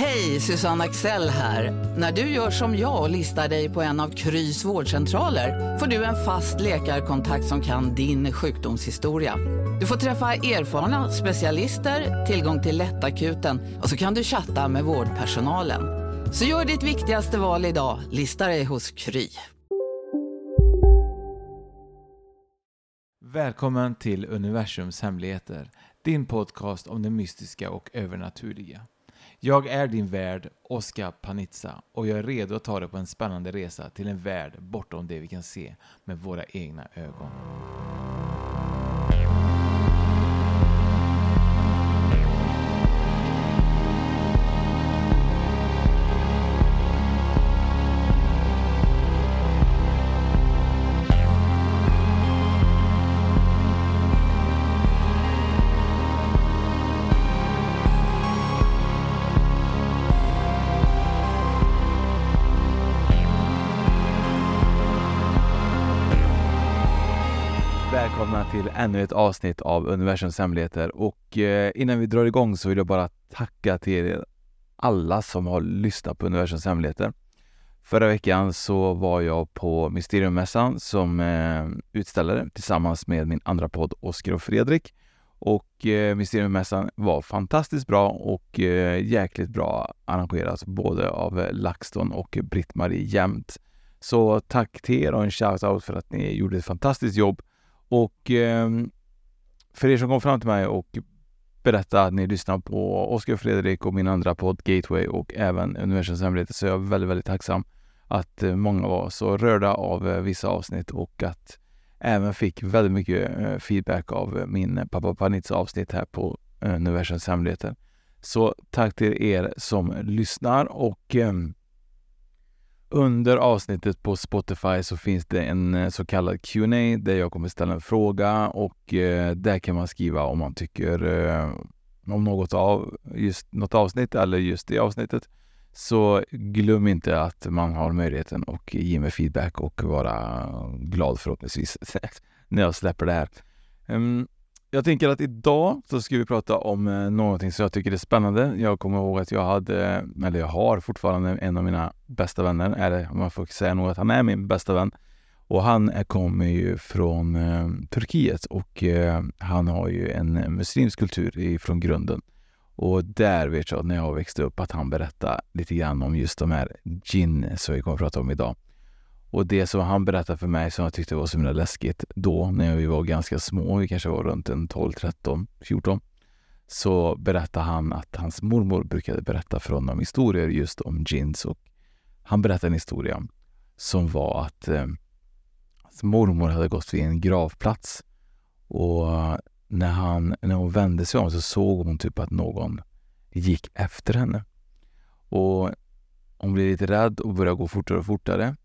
Hej, Susanne Axel här. När du gör som jag och listar dig på en av Krys vårdcentraler får du en fast läkarkontakt som kan din sjukdomshistoria. Du får träffa erfarna specialister, tillgång till lättakuten och så kan du chatta med vårdpersonalen. Så gör ditt viktigaste val idag, lista dig hos Kry. Välkommen till Universums hemligheter, din podcast om det mystiska och övernaturliga. Jag är din värd, Oskar Panizza, och jag är redo att ta dig på en spännande resa till en värld bortom det vi kan se med våra egna ögon. Till ännu ett avsnitt av Universums hemligheter och eh, innan vi drar igång så vill jag bara tacka till er alla som har lyssnat på Universums hemligheter. Förra veckan så var jag på Mysteriummässan som eh, utställare tillsammans med min andra podd Oskar och Fredrik. Och eh, Mysteriummässan var fantastiskt bra och eh, jäkligt bra arrangerat både av LaxTon och Britt-Marie Jämt. Så tack till er och en shout-out för att ni gjorde ett fantastiskt jobb och eh, för er som kom fram till mig och berättade att ni lyssnar på Oskar och Fredrik och min andra podd Gateway och även Universums hemligheter så är jag väldigt, väldigt tacksam att eh, många var så rörda av eh, vissa avsnitt och att även fick väldigt mycket eh, feedback av min pappa Panits avsnitt här på Universums hemligheter. Så tack till er som lyssnar och ehm, under avsnittet på Spotify så finns det en eh, så kallad Q&A där jag kommer ställa en fråga och eh, där kan man skriva om man tycker eh, om något av just något avsnitt eller just det avsnittet. Så glöm inte att man har möjligheten att ge mig feedback och vara glad förhoppningsvis när jag släpper det här. Um, jag tänker att idag så ska vi prata om eh, någonting som jag tycker är spännande. Jag kommer ihåg att jag hade, eller jag har fortfarande en av mina bästa vänner, eller om man får säga nog att han är min bästa vän. Och han kommer ju från eh, Turkiet och eh, han har ju en eh, muslimsk kultur ifrån grunden. Och där vet jag när jag växte upp att han berättade lite grann om just de här gin som vi kommer att prata om idag. Och det som han berättade för mig som jag tyckte var så himla läskigt då när vi var ganska små, vi kanske var runt en 12, 13, 14, så berättade han att hans mormor brukade berätta för honom historier just om jeans och han berättade en historia som var att eh, hans mormor hade gått vid en gravplats och eh, när, han, när hon vände sig om så såg hon typ att någon gick efter henne. Och hon blev lite rädd och började gå fortare och fortare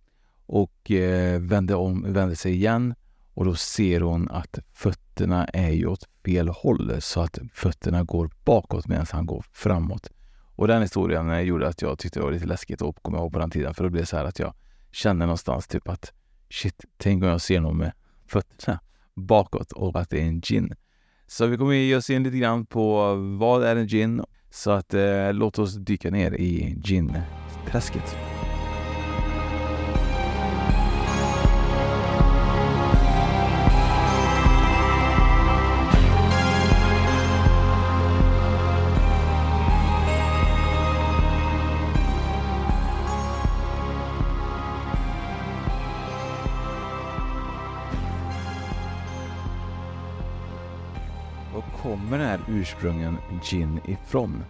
och eh, vänder, om, vänder sig igen och då ser hon att fötterna är ju åt fel håll så att fötterna går bakåt medan han går framåt. Och den historien gjorde att jag tyckte det var lite läskigt att komma ihåg på den tiden för det blev så här att jag kände någonstans typ att shit, tänk om jag ser någon med fötterna bakåt och att det är en gin. Så vi kommer ge oss in lite grann på vad är en gin? Så att eh, låt oss dyka ner i gin-träsket. Kommer ursprungen Jinn ifrån?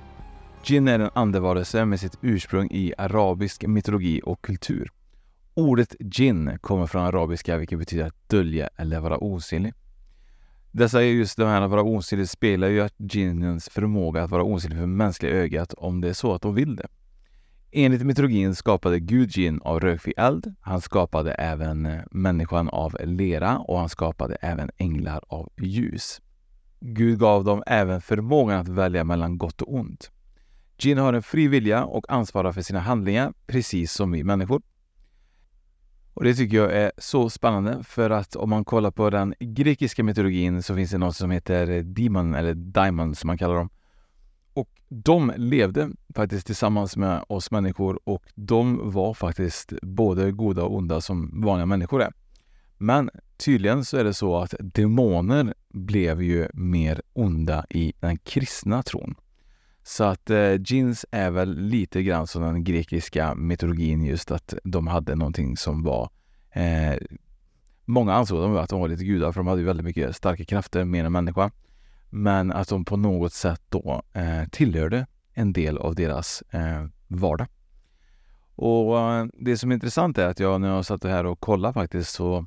Jinn är en andevarelse med sitt ursprung i arabisk mytologi och kultur. Ordet jinn kommer från arabiska vilket betyder att dölja eller vara osynlig. Dessa är just de här att vara osynlig speglar ju att djinnens förmåga att vara osynlig för mänskliga ögat om det är så att de vill det. Enligt mytologin skapade Gud Jin av rökfri eld. Han skapade även eh, människan av lera och han skapade även änglar av ljus. Gud gav dem även förmågan att välja mellan gott och ont. Jin har en fri vilja och ansvarar för sina handlingar, precis som vi människor. Och Det tycker jag är så spännande för att om man kollar på den grekiska mytologin så finns det något som heter Demon eller Diamond som man kallar dem. Och de levde faktiskt tillsammans med oss människor och de var faktiskt både goda och onda som vanliga människor är. Men tydligen så är det så att demoner blev ju mer onda i den kristna tron. Så att eh, jeans är väl lite grann som den grekiska mytologin just att de hade någonting som var eh, Många ansåg dem att de var lite gudar för de hade väldigt mycket starka krafter, mer än människa. Men att de på något sätt då eh, tillhörde en del av deras eh, vardag. Och eh, det som är intressant är att jag när jag satt här och kollade faktiskt så,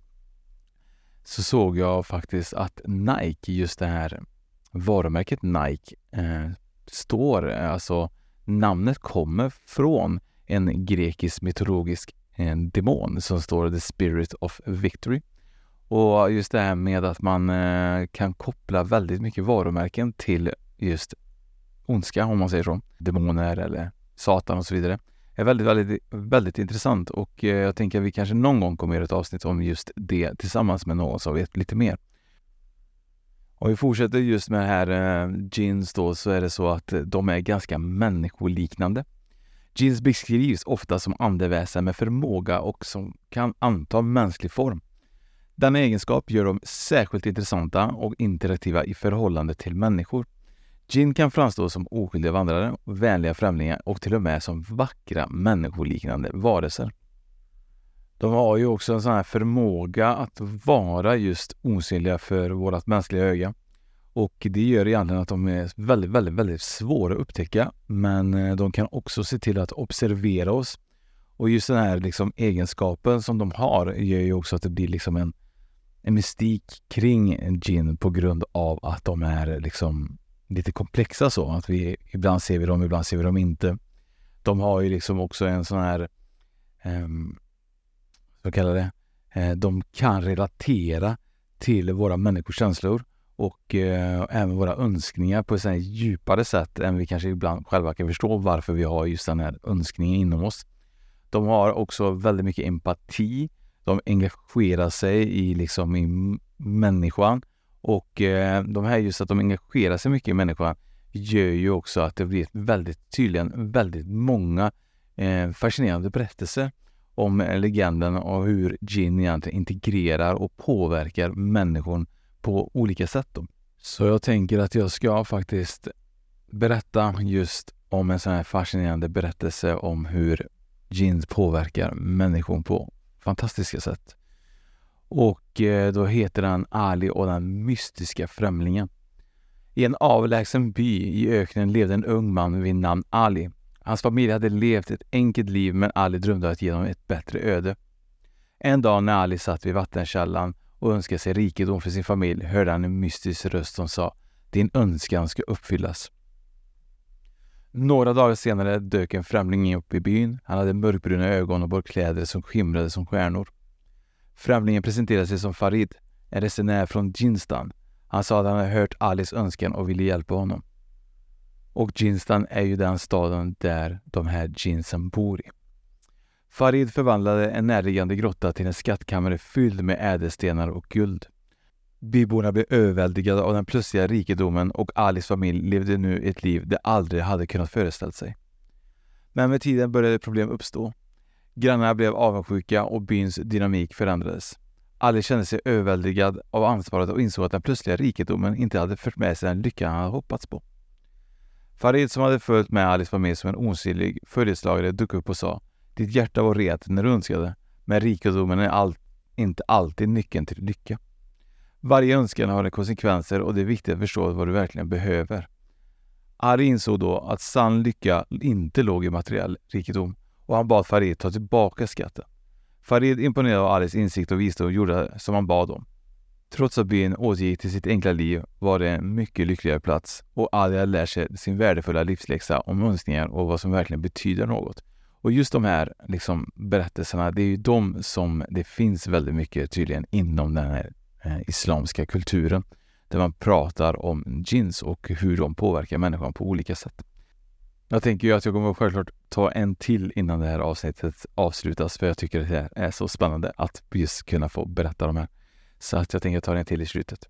så såg jag faktiskt att Nike, just det här varumärket Nike, eh, står, alltså namnet kommer från en grekisk mytologisk eh, demon som står The Spirit of Victory. Och just det här med att man eh, kan koppla väldigt mycket varumärken till just ondska, om man säger så. Demoner eller Satan och så vidare är väldigt, väldigt, väldigt intressant och eh, jag tänker att vi kanske någon gång kommer göra ett avsnitt om just det tillsammans med någon som vet lite mer. Om vi fortsätter just med det här eh, jeans då så är det så att eh, de är ganska människoliknande. Jeans beskrivs ofta som andeväsen med förmåga och som kan anta mänsklig form. Denna egenskap gör dem särskilt intressanta och interaktiva i förhållande till människor. Jin kan framstå som oskyldiga vandrare, vänliga främlingar och till och med som vackra människoliknande varelser. De har ju också en sån här förmåga att vara just osynliga för vårt mänskliga öga. Och det gör egentligen att de är väldigt, väldigt, väldigt svåra att upptäcka. Men eh, de kan också se till att observera oss. Och just den här liksom egenskapen som de har gör ju också att det blir liksom en, en mystik kring en gin på grund av att de är liksom lite komplexa så. Att vi ibland ser vi dem, ibland ser vi dem inte. De har ju liksom också en sån här eh, vad kallar det, eh, de kan relatera till våra människors känslor och eh, även våra önskningar på ett djupare sätt än vi kanske ibland själva kan förstå varför vi har just den här önskningen inom oss. De har också väldigt mycket empati. De engagerar sig i, liksom, i människan och eh, de här just att de engagerar sig mycket i människan gör ju också att det blir väldigt tydligen väldigt många eh, fascinerande berättelser om legenden och hur gin egentligen integrerar och påverkar människan på olika sätt. Då. Så jag tänker att jag ska faktiskt berätta just om en sån här fascinerande berättelse om hur gin påverkar människan på fantastiska sätt. Och eh, då heter den Ali och den mystiska främlingen. I en avlägsen by i öknen levde en ung man vid namn Ali. Hans familj hade levt ett enkelt liv men Ali drömde att ge dem ett bättre öde. En dag när Ali satt vid vattenkällan och önskade sig rikedom för sin familj hörde han en mystisk röst som sa Din önskan ska uppfyllas. Några dagar senare dök en främling upp i byn. Han hade mörkbruna ögon och bar kläder som skimrade som stjärnor. Främlingen presenterade sig som Farid, en resenär från Jinstan. Han sa att han hade hört Alis önskan och ville hjälpa honom. Och Jinstan är ju den staden där de här jeansen bor i. Farid förvandlade en närliggande grotta till en skattkammare fylld med ädelstenar och guld. Byborna blev överväldigade av den plötsliga rikedomen och Alis familj levde nu ett liv de aldrig hade kunnat föreställa sig. Men med tiden började problem uppstå. Grannarna blev avundsjuka och byns dynamik förändrades. Ali kände sig överväldigad av ansvaret och insåg att den plötsliga rikedomen inte hade fört med sig den lycka han hade hoppats på. Farid som hade följt med Alis familj som en osynlig följeslagare dök upp och sa Ditt hjärta var rent när du önskade, men rikedomen är all, inte alltid nyckeln till lycka. Varje önskan har konsekvenser och det är viktigt att förstå vad du verkligen behöver. Ali insåg då att sann lycka inte låg i materiell rikedom och han bad Farid ta tillbaka skatten. Farid imponerad av Alis insikt och visdom gjorde som han bad om. Trots att byn återgick till sitt enkla liv var det en mycket lyckligare plats och Ali hade lärt sig sin värdefulla livsläxa om önskningar och vad som verkligen betyder något. Och just de här liksom, berättelserna, det är ju de som det finns väldigt mycket tydligen inom den här eh, islamska kulturen. Där man pratar om jins och hur de påverkar människan på olika sätt. Jag tänker ju att jag kommer självklart ta en till innan det här avsnittet avslutas för jag tycker att det är så spännande att just kunna få berätta de här. Så att jag tänker ta en till i slutet.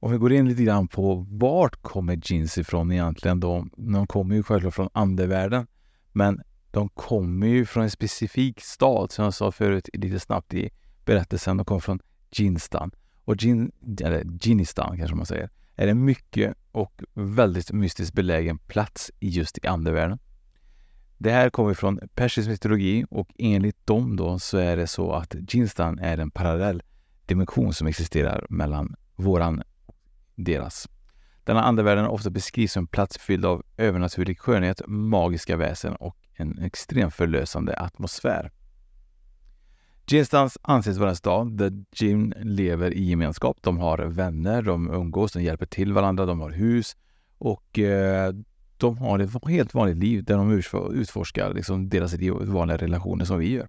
Om vi går in lite grann på vart kommer jeans ifrån egentligen då? De kommer ju självklart från andevärlden. Men de kommer ju från en specifik stad som jag sa förut lite snabbt i berättelsen. De kommer från Jinstan. Och Jin, eller Jinistan kanske man säger, är en mycket och väldigt mystiskt belägen plats just i andevärlden. Det här kommer från persisk mytologi och enligt dem då så är det så att Jinstan är en parallell dimension som existerar mellan våran och deras. Denna andevärlden ofta beskrivs som en plats fylld av övernaturlig skönhet, magiska väsen och en extremt förlösande atmosfär. Ginstans anses vara en stad där Jim lever i gemenskap. De har vänner, de umgås, de hjälper till varandra, de har hus och eh, de har ett helt vanligt liv där de utforskar liksom, deras vanliga relationer som vi gör.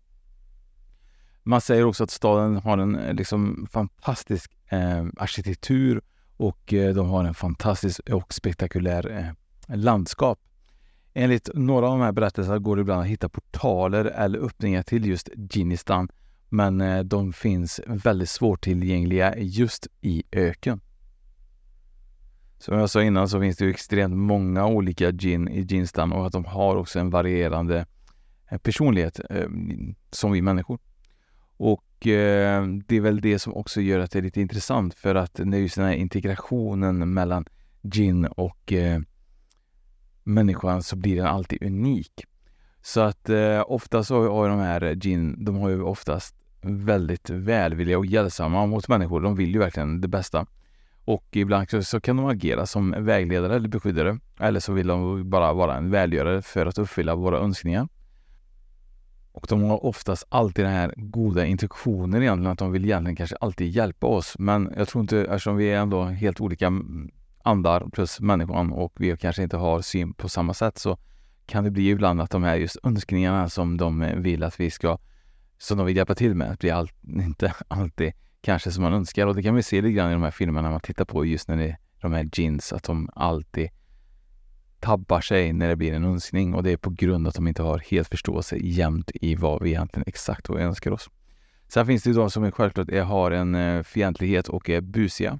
Man säger också att staden har en eh, liksom, fantastisk eh, arkitektur och eh, de har en fantastisk och spektakulär eh, landskap. Enligt några av de här berättelserna går det ibland att hitta portaler eller öppningar till just Ginistan men eh, de finns väldigt svårtillgängliga just i öken. Som jag sa innan så finns det ju extremt många olika gin i Ginstan och att de har också en varierande eh, personlighet eh, som vi människor. Och det är väl det som också gör att det är lite intressant för att det är just den här integrationen mellan gin och människan så blir den alltid unik. Så att eh, ofta så har de här gin, de har ju oftast väldigt välvilliga och hjälpsamma mot människor. De vill ju verkligen det bästa. Och ibland så, så kan de agera som vägledare eller beskyddare. Eller så vill de bara vara en välgörare för att uppfylla våra önskningar. Och de har oftast alltid den här goda intentionen egentligen, att de vill egentligen kanske alltid hjälpa oss. Men jag tror inte, eftersom vi är ändå helt olika andar plus människan och vi kanske inte har syn på samma sätt så kan det bli ibland att de här just önskningarna som de vill att vi ska, som de vill hjälpa till med, blir all, inte alltid kanske som man önskar. Och det kan vi se lite grann i de här filmerna man tittar på just när det är de här jeans, att de alltid tabbar sig när det blir en önskning och det är på grund av att de inte har helt förståelse jämt i vad vi egentligen exakt önskar oss. Sen finns det ju de som självklart är, har en eh, fientlighet och är busiga.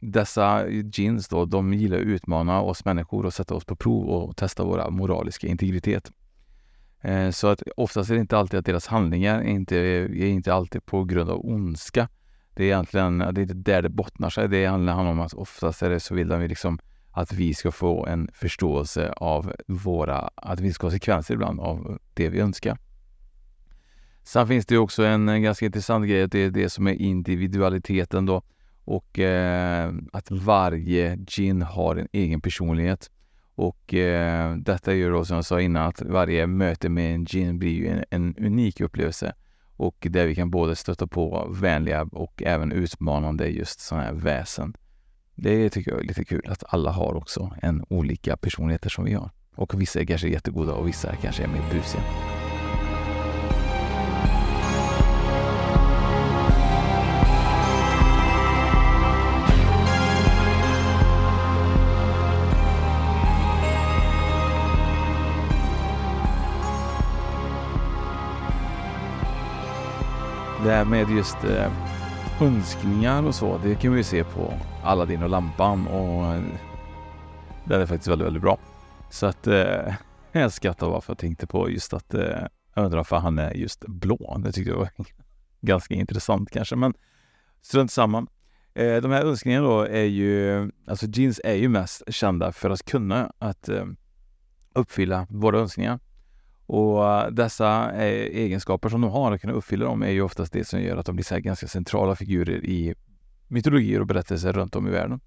dessa jeans då, de gillar att utmana oss människor och sätta oss på prov och testa våra moraliska integritet. Eh, så att oftast är det inte alltid att deras handlingar inte, är inte alltid på grund av ondska. Det är egentligen det är inte där det bottnar sig. Det handlar om att oftast är det så vill de liksom att vi ska få en förståelse av våra, att vi ska ha konsekvenser ibland av det vi önskar. Sen finns det också en ganska intressant grej, att det är det som är individualiteten då och eh, att varje gin har en egen personlighet. Och eh, detta gör då som jag sa innan att varje möte med en gin blir ju en, en, unik upplevelse och där vi kan både stöta på vänliga och även utmanande just sådana här väsen. Det tycker jag är lite kul att alla har också en olika personligheter som vi har. Och vissa är kanske jättegoda och vissa kanske är mer busiga. Det här med just eh, önskningar och så, det kan vi ju se på Aladdin och lampan och eh, den är faktiskt väldigt, väldigt bra. Så att eh, jag skrattar bara för jag tänkte på just att eh, jag undrar varför han är just blå. Det tyckte jag var ganska intressant kanske, men strunt samma. Eh, de här önskningarna då är ju, alltså jeans är ju mest kända för att kunna att eh, uppfylla våra önskningar. Och eh, dessa eh, egenskaper som de har att kunna uppfylla dem är ju oftast det som gör att de blir så ganska centrala figurer i mytologier och berättelser runt om i världen.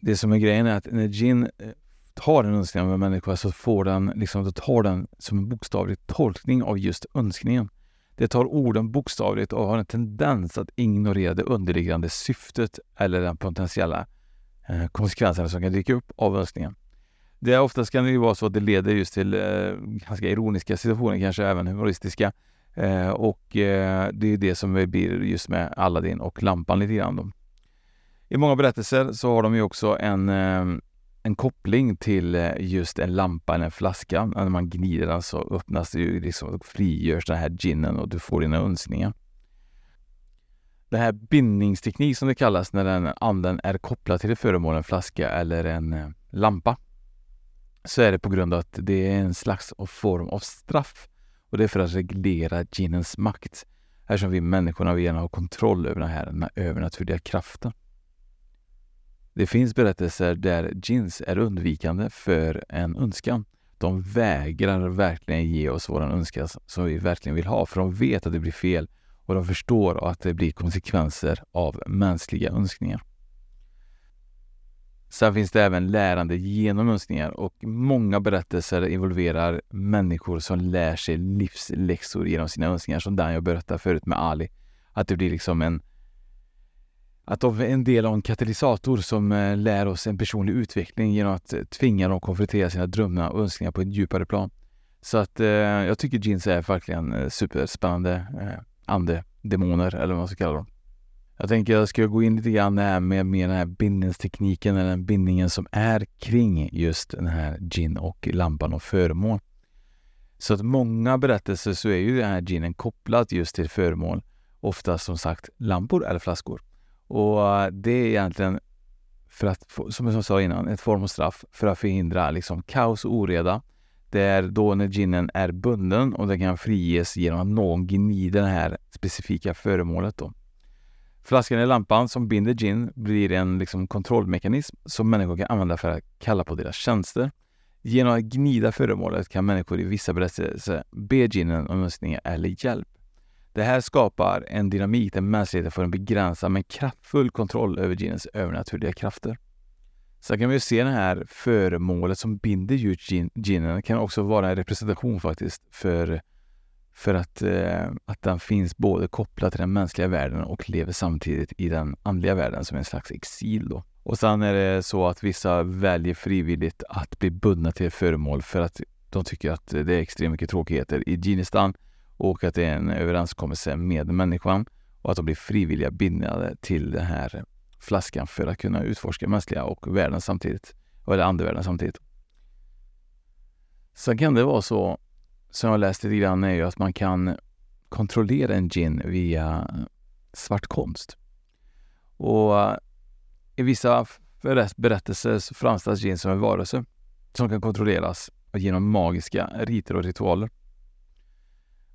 Det som är grejen är att när Jin eh, tar en önskning av en människa så får den, liksom, då tar den som en bokstavlig tolkning av just önskningen. Det tar orden bokstavligt och har en tendens att ignorera det underliggande syftet eller den potentiella konsekvenserna som kan dyka upp av önskningen. Det är oftast kan det ju vara så att det leder just till eh, ganska ironiska situationer, kanske även humoristiska. Eh, och eh, det är det som blir just med Aladdin och lampan lite grann. Då. I många berättelser så har de ju också en, eh, en koppling till eh, just en lampa eller en flaska. När man gnider den så öppnas det ju liksom, frigörs den här ginen och du får dina önskningar. Den här bindningsteknik som det kallas när den anden är kopplad till ett föremål, en flaska eller en eh, lampa så är det på grund av att det är en slags form av straff. Och det är för att reglera ginens makt. Eftersom vi människorna vill gärna ha kontroll över den här, övernaturliga kraften. Det finns berättelser där gins är undvikande för en önskan. De vägrar verkligen ge oss vår önskan som vi verkligen vill ha, för de vet att det blir fel och de förstår att det blir konsekvenser av mänskliga önskningar. Sen finns det även lärande genom önskningar och många berättelser involverar människor som lär sig livsläxor genom sina önskningar, som den jag berättade förut med Ali. Att det blir liksom en att de är en del av en katalysator som eh, lär oss en personlig utveckling genom att eh, tvinga dem att konfrontera sina drömmar och önskningar på ett djupare plan. Så att eh, jag tycker jeans är verkligen eh, superspännande eh, ande, demoner eller vad man ska kalla dem. Jag tänker jag ska gå in lite grann med, med den här bindningstekniken eller den bindningen som är kring just den här gin och lampan och föremål. Så att många berättelser så är ju den här ginen kopplad just till föremål. Ofta som sagt lampor eller flaskor. Och eh, det är egentligen för att, som jag sa innan, ett form av straff för att förhindra liksom kaos och oreda. Det är då när ginen är bunden och den kan friges genom att någon gnider det här specifika föremålet. Då. Flaskan i lampan som binder gin blir en liksom kontrollmekanism som människor kan använda för att kalla på deras tjänster. Genom att gnida föremålet kan människor i vissa berättelser be ginen om önskningar eller hjälp. Det här skapar en dynamik där mänskligheten får en begränsad men kraftfull kontroll över ginens övernaturliga krafter. Sen kan vi se det här föremålet som binder djupt gin, ginen kan också vara en representation faktiskt för för att, eh, att den finns både kopplad till den mänskliga världen och lever samtidigt i den andliga världen som en slags exil. Då. Och sen är det så att vissa väljer frivilligt att bli bundna till föremål för att de tycker att det är extremt mycket tråkigheter i Ginistan och att det är en överenskommelse med människan och att de blir frivilliga bindade till den här flaskan för att kunna utforska mänskliga och världen samtidigt, eller andevärlden samtidigt. Sen kan det vara så som jag läst lite grann är ju att man kan kontrollera en gin via svart konst. Och eh, i vissa berättelser så framställs gin som en varelse som kan kontrolleras genom magiska riter och ritualer.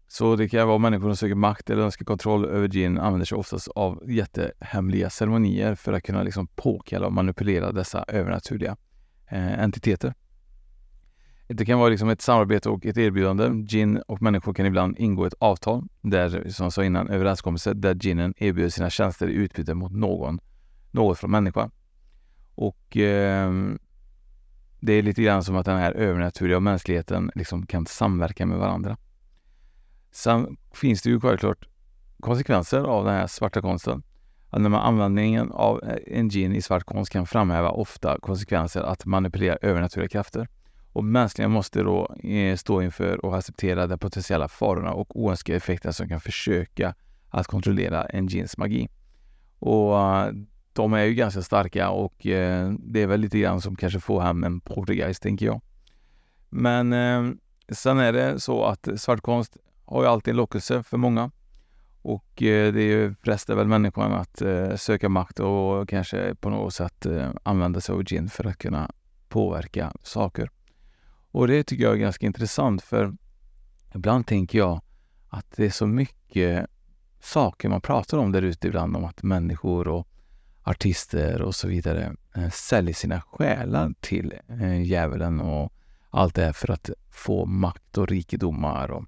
Så det kan vara människor som söker makt eller önskar kontroll över gin använder sig oftast av jättehemliga ceremonier för att kunna liksom påkalla och manipulera dessa övernaturliga eh, entiteter. Det kan vara liksom ett samarbete och ett erbjudande. Gin och människor kan ibland ingå ett avtal, där, som jag sa innan, överenskommelse där ginen erbjuder sina tjänster i utbyte mot någon, något från människa. Och eh, det är lite grann som att den här övernaturliga och mänskligheten liksom kan samverka med varandra. Sen finns det ju självklart konsekvenser av den här svarta konsten. Att när man användningen av en gin i svart konst kan framhäva ofta konsekvenser att manipulera övernaturliga krafter. Och mänskligen måste då eh, stå inför och acceptera de potentiella farorna och oönskade effekterna som kan försöka att kontrollera en jeans magi. Och eh, de är ju ganska starka och eh, det är väl lite grann som kanske får hem en poltergeist, tänker jag. Men sen är det så att svartkonst har ju alltid en lockelse för många. Och det är ju frestar väl människan att söka makt och kanske på något sätt använda sig av gin för att kunna påverka saker. Och det tycker jag är ganska intressant för ibland tänker jag att det är så mycket saker man pratar om där ute ibland om att människor och artister och så vidare eh, säljer sina själar till eh, djävulen och allt det här för att få makt och rikedomar. Och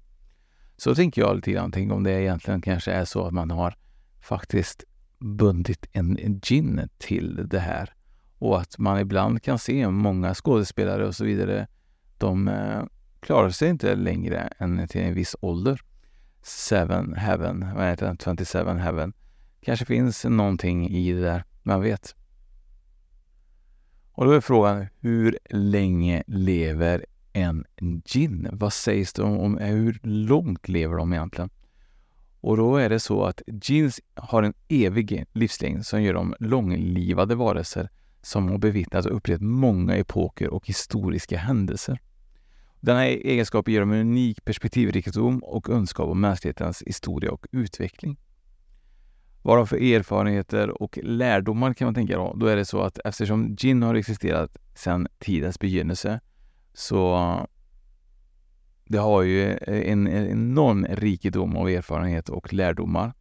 så tänker jag lite grann. Tänk om det egentligen kanske är så att man har faktiskt bundit en gin till det här och att man ibland kan se många skådespelare och så vidare. De eh, klarar sig inte längre än till en viss ålder. Seven Heaven, vad heter den? 27 Heaven. Kanske finns någonting i det där, man vet. Och då är frågan, hur länge lever en gin? Vad sägs det om, om hur långt lever de egentligen? Och då är det så att gins har en evig livslängd som gör dem långlivade varelser som har bevittnat och upplevt många epoker och historiska händelser. Denna egenskap ger dem en unik perspektivrikedom och kunskap om mänsklighetens historia och utveckling. Vad de för erfarenheter och lärdomar kan man tänka då? Då är det så att eftersom gin har existerat sedan tidens begynnelse så det har ju en, enorm rikedom av erfarenhet och lärdomar.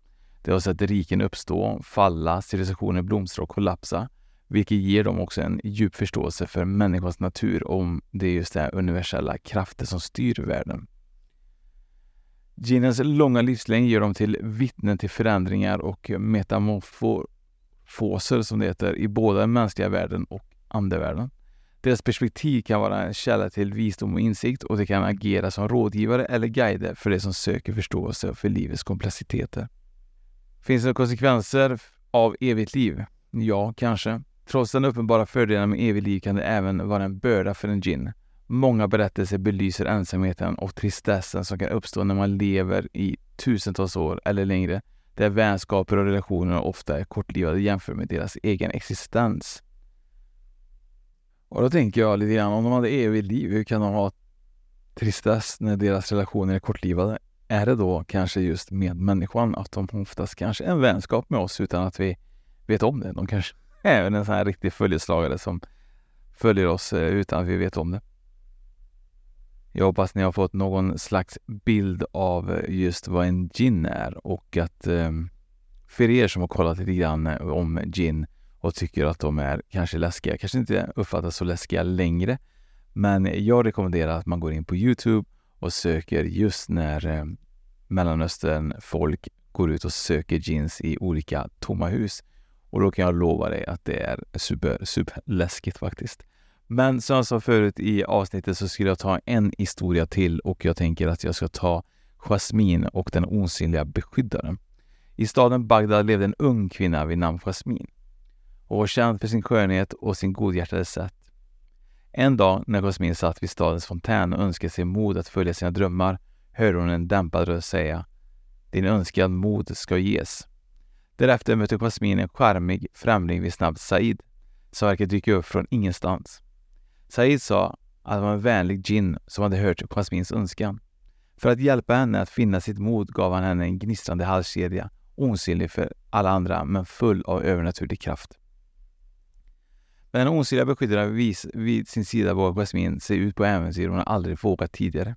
Det har sett riken uppstå, falla, civilisationer blomstra och kollapsa vilket ger dem också en djup förståelse för människans natur om det är just det här universella krafter som styr världen. Genens långa livslängd gör dem till vittnen till förändringar och metamorfoser som det heter i både den mänskliga världen och andevärlden. Deras perspektiv kan vara en källa till visdom och insikt och de kan agera som rådgivare eller guider för de som söker förståelse för livets komplexiteter. Finns det konsekvenser av evigt liv? Ja, kanske. Trots den uppenbara fördelen med evigt liv kan det även vara en börda för en gin. Många berättelser belyser ensamheten och tristessen som kan uppstå när man lever i tusentals år eller längre, där vänskaper och relationer ofta är kortlivade jämfört med deras egen existens. Och då tänker jag lite grann, om de hade evigt liv, hur kan de ha tristess när deras relationer är kortlivade? Är det då kanske just med människan, att de oftast kanske är en vänskap med oss utan att vi vet om det? De kanske Även en sån här riktig följeslagare som följer oss eh, utan att vi vet om det. Jag hoppas ni har fått någon slags bild av eh, just vad en gin är och att ehm, för er som har kollat lite grann eh, om gin och tycker att de är kanske läskiga, kanske inte uppfattas så läskiga längre. Men jag rekommenderar att man går in på Youtube och söker just när Mellanöstern folk går ut och söker jeans i olika tomma hus. Och då kan jag lova dig att det är super, super läskigt faktiskt. Men som jag sa förut i avsnittet så skulle jag ta en historia till och jag tänker att jag ska ta Jasmin och den osynliga beskyddaren. I staden Bagdad levde en ung kvinna vid namn Jasmin och var känd för sin skönhet och sin godhjärtade sätt. En dag när Jasmin satt vid stadens fontän och önskade sig mod att följa sina drömmar hörde hon en dämpad röst säga Din önskan mod ska ges. Därefter mötte Jasmin en charmig främling vid namn Said som verkar dyka upp från ingenstans. Said sa att han var en vänlig gin som hade hört Jasmins önskan. För att hjälpa henne att finna sitt mod gav han henne en gnistrande halskedja, osynlig för alla andra men full av övernaturlig kraft. Men den osynliga beskyddaren vid sin sida vågade Jasmin sig ut på äventyr hon aldrig vågat tidigare.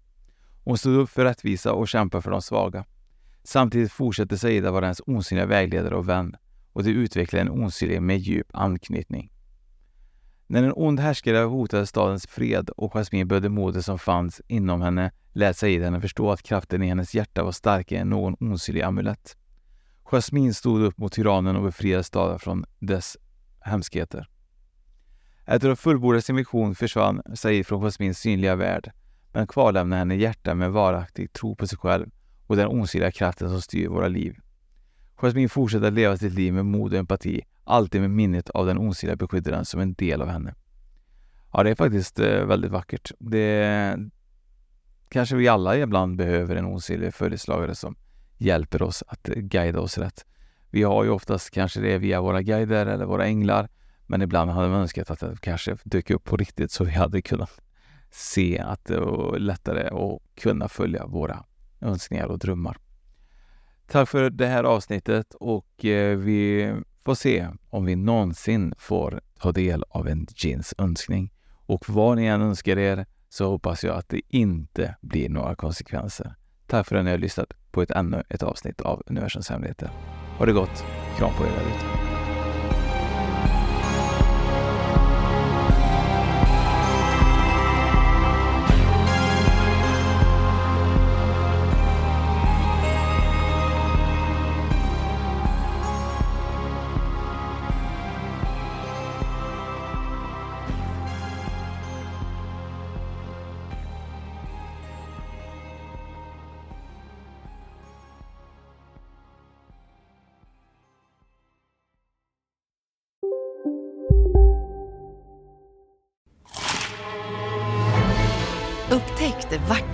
Hon stod upp för rättvisa och kämpade för de svaga. Samtidigt fortsätter Saida vara hennes osynliga vägledare och vän och de utvecklar en osynlig med djup anknytning. När en ond härskare hotade stadens fred och Jasmin behövde modet som fanns inom henne lät Saida henne förstå att kraften i hennes hjärta var starkare än någon osynlig amulett. Jasmin stod upp mot tyrannen och befriade staden från dess hemskheter. Efter att ha fullbordat sin mission försvann Said från Jasmins synliga värld, men kvarlämnade henne hjärta med varaktig tro på sig själv och den osynliga kraften som styr våra liv. Jasmine fortsätter att leva sitt liv med mod och empati, alltid med minnet av den osynliga beskyddaren som en del av henne. Ja, det är faktiskt eh, väldigt vackert. Det kanske vi alla ibland behöver en osynlig följeslagare som hjälper oss att guida oss rätt. Vi har ju oftast kanske det via våra guider eller våra änglar, men ibland hade man önskat att det kanske dök upp på riktigt så vi hade kunnat se att det var lättare att kunna följa våra önskningar och drömmar. Tack för det här avsnittet och eh, vi får se om vi någonsin får ta del av en jeans önskning. Och vad ni än önskar er så hoppas jag att det inte blir några konsekvenser. Tack för att ni har lyssnat på ett ännu ett avsnitt av Universums hemligheter. Ha det gott! Kram på er där ute.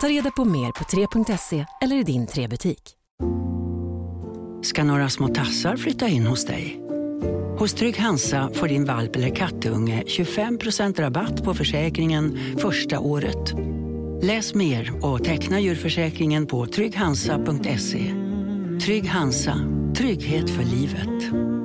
Ta reda på mer på 3.se eller i din 3-butik. ska några små tassar flytta in hos dig. Hos Trygg Hansa får din valp eller kattunge 25% rabatt på försäkringen första året. Läs mer och teckna djurförsäkringen på trygghansa.se. Trygg Hansa, trygghet för livet.